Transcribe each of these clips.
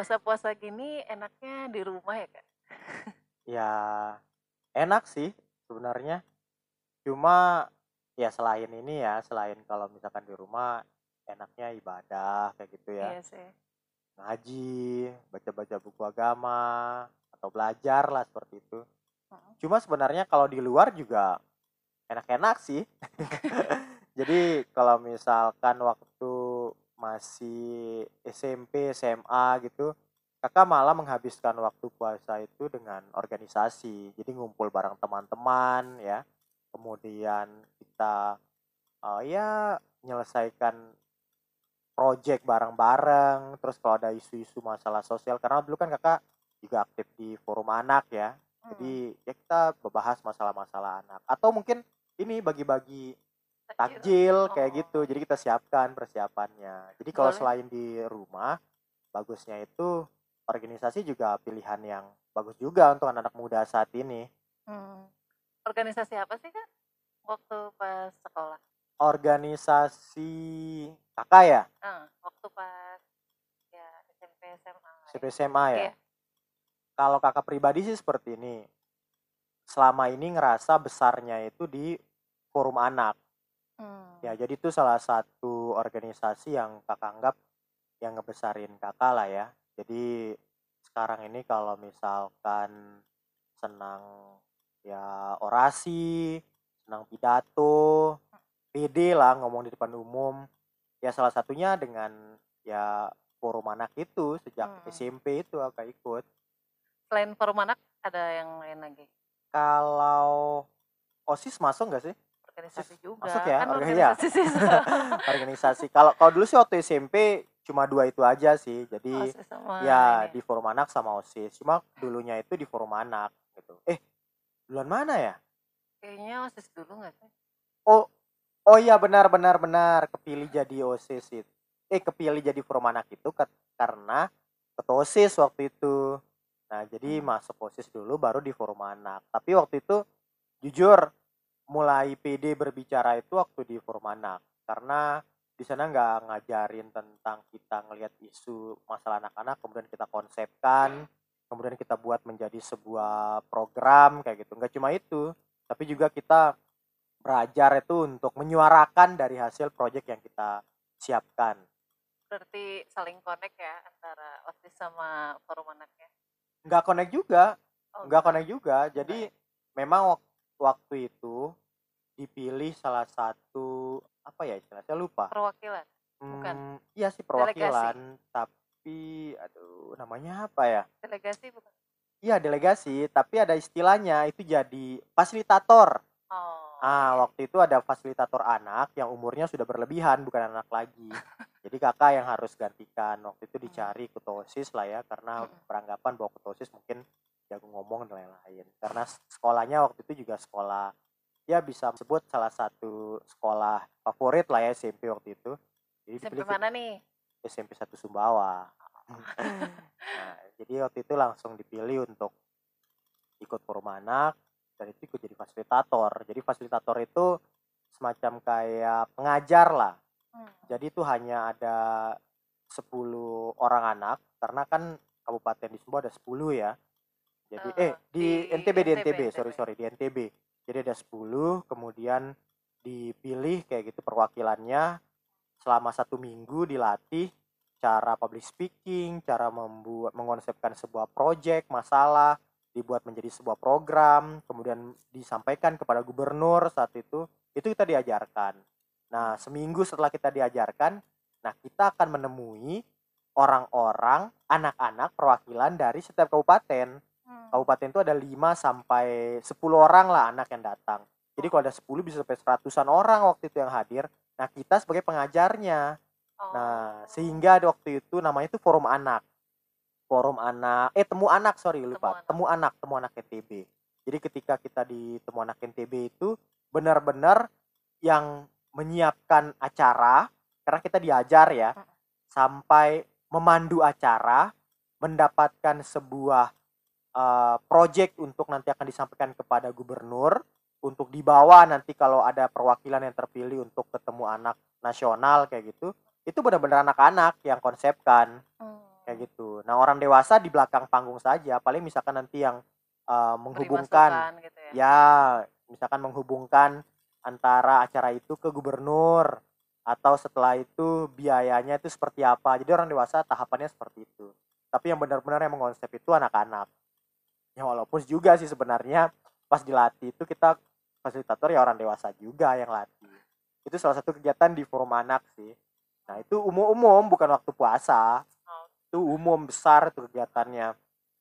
puasa-puasa gini enaknya di rumah ya kak? Ya enak sih sebenarnya. Cuma ya selain ini ya, selain kalau misalkan di rumah enaknya ibadah kayak gitu ya. Iya sih. Ngaji, baca-baca buku agama atau belajar lah seperti itu. Mm. Cuma sebenarnya kalau di luar juga enak-enak sih. Jadi kalau misalkan waktu masih SMP, SMA gitu, kakak malah menghabiskan waktu puasa itu dengan organisasi. Jadi ngumpul bareng teman-teman ya. Kemudian kita eh, ya menyelesaikan project bareng-bareng. Terus kalau ada isu-isu masalah sosial, karena dulu kan kakak juga aktif di forum anak ya. Hmm. Jadi ya kita membahas masalah-masalah anak. Atau mungkin ini bagi-bagi Takjil. takjil kayak Oh. gitu. Jadi kita siapkan persiapannya. Jadi kalau selain di rumah, bagusnya itu organisasi juga pilihan yang bagus juga untuk anak-anak muda saat ini. Hmm. Organisasi apa sih kak? Waktu pas sekolah? Organisasi kakak ya, Ah, waktu pas ya SMP SMA. ya. SMP SMA ya. Iya. Kalau kakak pribadi sih seperti ini. Selama ini ngerasa besarnya itu di forum anak. Hmm. Ya, jadi itu salah satu organisasi yang kakak anggap yang ngebesarin kakak lah ya. Jadi sekarang ini kalau misalkan senang ya orasi, senang pidato, pede lah ngomong di depan umum. Ya salah satunya dengan ya forum anak itu sejak Hmm. SMP itu kakak ikut. Selain forum anak ada yang lain lagi? Kalau OSIS masuk nggak sih? Organisasi juga. masuk ya? Kan Orga- organisasi siswa. organisasi. Kalau kalau dulu sih waktu SMP cuma dua itu aja sih. Jadi OSIS sama ya ini. di forum anak sama OSIS. Cuma dulunya itu di forum anak gitu. Eh, duluan mana ya? Kayaknya OSIS dulu nggak sih? Oh, oh iya benar benar benar kepilih jadi OSIS itu. Eh, kepilih jadi forum anak itu ke- karena ketua OSIS waktu itu. Nah, jadi Hmm. masuk OSIS dulu baru di forum anak. Tapi waktu itu jujur mulai PD berbicara itu waktu di forum anak karena di sana nggak ngajarin tentang kita ngelihat isu masalah anak-anak kemudian kita konsepkan kemudian kita buat menjadi sebuah program kayak gitu. Nggak cuma itu tapi juga kita belajar itu untuk menyuarakan dari hasil proyek yang kita siapkan. Berarti saling connect ya antara OSIS sama forum anaknya. nggak connect juga. Oh, nggak connect juga. Jadi memang wak- waktu itu dipilih salah satu apa ya istilahnya saya lupa Perwakilan. bukan. Hmm, iya sih perwakilan tapi aduh namanya apa ya Delegasi bukan? iya delegasi tapi ada istilahnya itu jadi fasilitator Oh. ah waktu itu ada fasilitator anak yang umurnya sudah berlebihan bukan anak lagi jadi kakak yang harus gantikan waktu itu dicari ketua osis lah ya karena Mm-mm. beranggapan bahwa ketua osis mungkin jago ngomong dan lain-lain. Karena sekolahnya waktu itu juga sekolah ya bisa sebut salah satu sekolah favorit lah ya SMP waktu itu. Jadi SMP dipilih mana nih? SMP 1 Sumbawa. Nah, jadi waktu itu langsung dipilih untuk ikut forum anak dan itu ikut jadi fasilitator. Jadi fasilitator itu semacam kayak pengajar lah. Hmm. jadi itu hanya ada 10 orang anak karena kan kabupaten di Sumbawa ada 10 ya jadi Eh, eh di, di NTB di NTB, NTB sorry sorry di NTB jadi ada 10 kemudian dipilih kayak gitu perwakilannya. Selama satu minggu dilatih cara public speaking cara membuat mengonsepkan sebuah project masalah dibuat menjadi sebuah program kemudian disampaikan kepada gubernur saat itu itu kita diajarkan. Nah seminggu setelah kita diajarkan nah kita akan menemui orang-orang anak-anak perwakilan dari setiap kabupaten Hmm. kabupaten itu ada 5 sampai 10 orang lah anak yang datang. Jadi kalau ada 10 bisa sampai seratusan orang waktu itu yang hadir. Nah, kita sebagai pengajarnya. Oh. Nah, sehingga ada waktu itu namanya itu forum anak. Forum anak, eh temu anak, sorry lupa. anak. Temu anak, temu anak NTB. Jadi ketika kita di temu anak NTB itu benar-benar yang menyiapkan acara karena kita diajar ya Mm. sampai memandu acara, mendapatkan sebuah uh, project untuk nanti akan disampaikan kepada gubernur untuk dibawa nanti kalau ada perwakilan yang terpilih untuk ketemu anak nasional kayak gitu. Itu benar-benar anak-anak yang konsepkan Hmm. kayak gitu. Nah orang dewasa di belakang panggung saja paling misalkan nanti yang uh, menghubungkan gitu ya. ya misalkan menghubungkan antara acara itu ke gubernur atau setelah itu biayanya itu seperti apa. Jadi orang dewasa tahapannya seperti itu. Tapi yang benar-benar yang mengonsep itu anak-anak ya walaupun juga sih sebenarnya pas dilatih itu kita fasilitator ya orang dewasa juga yang latih. Itu salah satu kegiatan di forum anak sih. Nah itu umum-umum bukan waktu puasa. Oh, itu umum besar itu kegiatannya.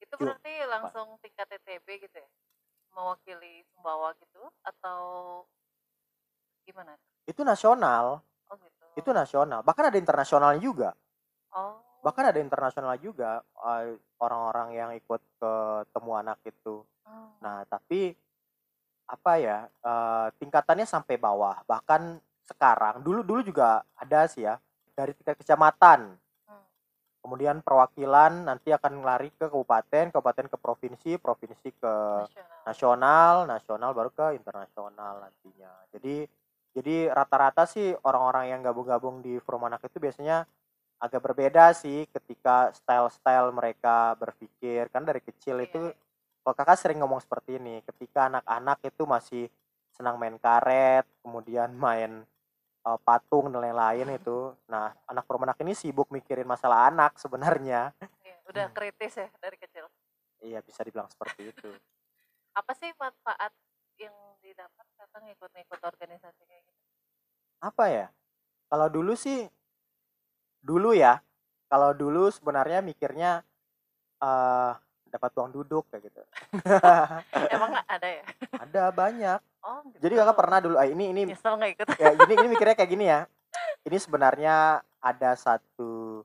Itu berarti langsung tingkat TTB gitu ya? Mewakili Sumbawa gitu? Atau gimana? itu nasional. Oh gitu. itu nasional. Bahkan ada internasional juga. Oh. Bahkan ada internasional juga eh, orang-orang yang ikut ke temu anak itu Oh. nah tapi apa ya eh, tingkatannya sampai bawah bahkan sekarang dulu dulu juga ada sih ya dari tingkat kecamatan Hmm. kemudian perwakilan nanti akan lari ke kabupaten kabupaten ke provinsi provinsi ke Nasional. nasional nasional baru ke internasional nantinya jadi jadi rata-rata sih orang-orang yang gabung-gabung di forum anak itu biasanya agak berbeda sih ketika style-style mereka berpikir kan dari kecil itu iya. kalau kakak sering ngomong seperti ini ketika anak-anak itu masih senang main karet kemudian main eh, patung dan lain-lain itu nah anak anak ini sibuk mikirin masalah anak sebenarnya Iya, Udah Hmm. kritis ya dari kecil. iya bisa dibilang seperti itu Apa sih manfaat yang didapat kakak ngikut-ngikut organisasi kayak gitu? apa ya kalau dulu sih dulu ya kalau dulu sebenarnya mikirnya eh dapat uang duduk kayak gitu Emang ada ya? ada banyak Oh gitu. jadi kakak pernah dulu ah, ini ini Nyesel nggak ikut? ya ini ini mikirnya kayak gini ya ini sebenarnya ada satu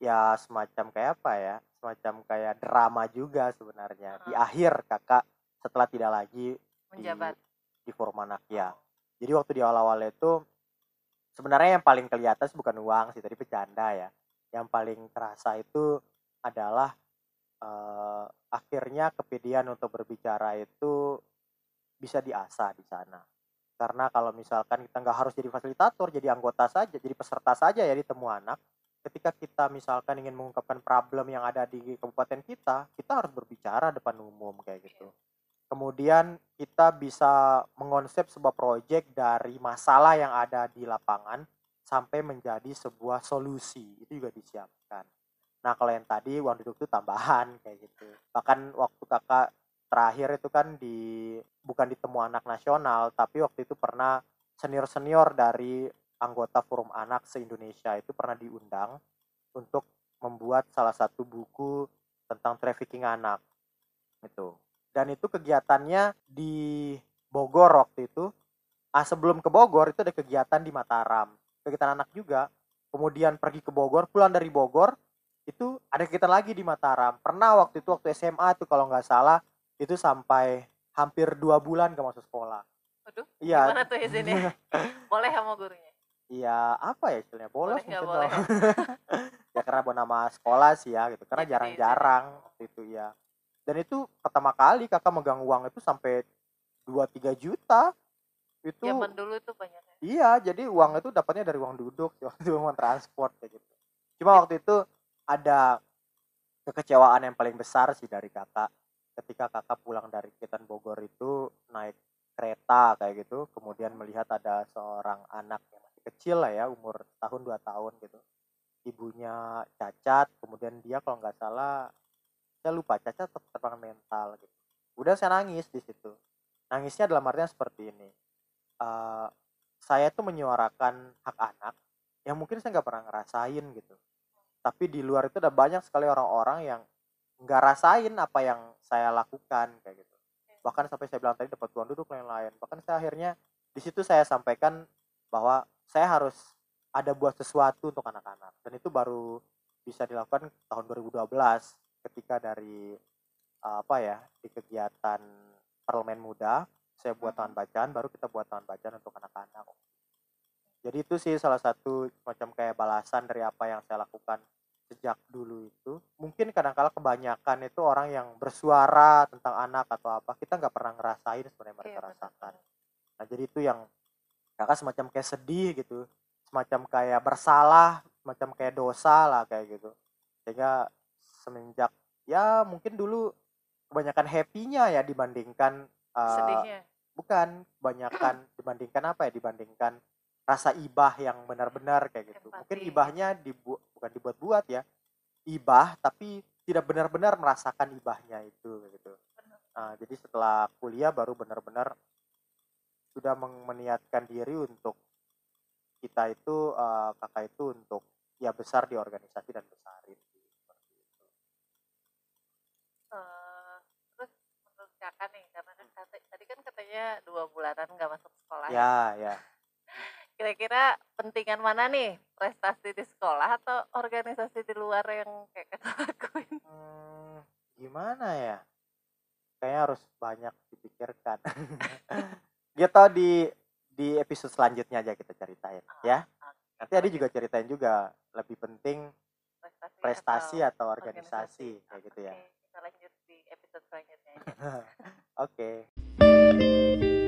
ya semacam kayak apa ya semacam kayak drama juga sebenarnya di Heeh. akhir kakak setelah tidak lagi Menjabat. di forum anak ya jadi waktu di awal-awal itu sebenarnya yang paling kelihatan sih bukan uang sih tadi bercanda ya. Yang paling terasa itu adalah eh, akhirnya kepedean untuk berbicara itu bisa diasah di sana. Karena kalau misalkan kita nggak harus jadi fasilitator jadi anggota saja jadi peserta saja ya di temu anak ketika kita misalkan ingin mengungkapkan problem yang ada di kabupaten kita kita harus berbicara depan umum kayak gitu kemudian kita bisa mengonsep sebuah proyek dari masalah yang ada di lapangan sampai menjadi sebuah solusi. Itu juga disiapkan. Nah kalau yang tadi uang duduk itu tambahan kayak gitu. Bahkan waktu kakak terakhir itu kan di bukan di temu anak nasional tapi waktu itu pernah senior senior dari anggota forum anak se Indonesia itu pernah diundang untuk membuat salah satu buku tentang trafficking anak itu dan itu kegiatannya di Bogor waktu itu. Ah sebelum ke Bogor itu ada kegiatan di Mataram. Kegiatan anak juga. Kemudian pergi ke Bogor pulang dari Bogor itu ada kegiatan lagi di Mataram. Pernah waktu itu waktu SMA tuh kalau nggak salah itu sampai hampir dua bulan gak masuk sekolah. Waduh, iya. gimana tuh izinnya? Boleh sama gurunya? iya apa ya istilahnya? Bolos Boleh nggak mungkin boleh? ya karena buat nama sekolah sih ya gitu. Karena Jadi jarang-jarang waktu itu ya dan itu pertama kali kakak megang uang itu sampai 2-3 juta. Itu Zaman dulu itu banyak ya. iya jadi uang itu dapatnya dari uang duduk waktu uang transport kayak gitu. Cuma waktu itu ada kekecewaan yang paling besar sih dari kakak. Ketika kakak pulang dari kegiatan Bogor itu naik kereta kayak gitu. Kemudian melihat ada seorang anak yang masih kecil lah ya umur tahun dua tahun gitu. Ibunya cacat kemudian dia kalau nggak salah saya lupa atau keterbangan mental gitu. Udah saya nangis di situ. Nangisnya dalam artian seperti ini. Eh, saya tuh menyuarakan hak anak yang mungkin saya nggak pernah ngerasain gitu. Tapi di luar itu ada banyak sekali orang-orang yang nggak rasain apa yang saya lakukan kayak gitu. Bahkan sampai saya bilang tadi dapat uang duduk lain-lain. Bahkan saya akhirnya di situ saya sampaikan bahwa saya harus ada buat sesuatu untuk anak-anak. Dan itu baru bisa dilakukan tahun 2012 ketika dari eh, apa ya di kegiatan parlemen muda saya buat taman bacaan baru kita buat taman bacaan untuk anak-anak. Jadi itu sih salah satu macam kayak balasan dari apa yang saya lakukan sejak dulu itu. Mungkin kadang-kala kebanyakan itu orang yang bersuara tentang anak atau apa kita nggak pernah ngerasain sebenarnya mereka Iya, rasakan. nah jadi itu yang kakak semacam kayak sedih gitu semacam kayak bersalah semacam kayak dosa lah kayak gitu. Sehingga semenjak ya mungkin dulu kebanyakan happy-nya ya dibandingkan eh, Sedihnya. bukan kebanyakan dibandingkan apa ya dibandingkan rasa ibah yang benar-benar kayak gitu mungkin Empati. ibahnya dibu bukan dibuat-buat ya ibah tapi tidak benar-benar merasakan ibahnya itu kayak gitu. Nah, jadi setelah kuliah baru benar-benar sudah meniatkan diri untuk kita itu eh, kakak itu untuk ya besar di organisasi dan besarin. Eh, terus menurut kakak nih, karena kan kata- tadi kan katanya dua bulanan nggak masuk sekolah. ya. Ya, ya. Kira-kira pentingan mana nih? Prestasi di sekolah atau organisasi di luar yang kayak kakak lakuin? Hmm, gimana ya? Kayaknya harus banyak dipikirkan. gitu di di episode selanjutnya aja kita ceritain ya. Nanti Adi juga ceritain juga lebih penting Prestasi, prestasi atau atau organisasi kayak gitu ya. Oke, kita lanjut di episode selanjutnya. Oke.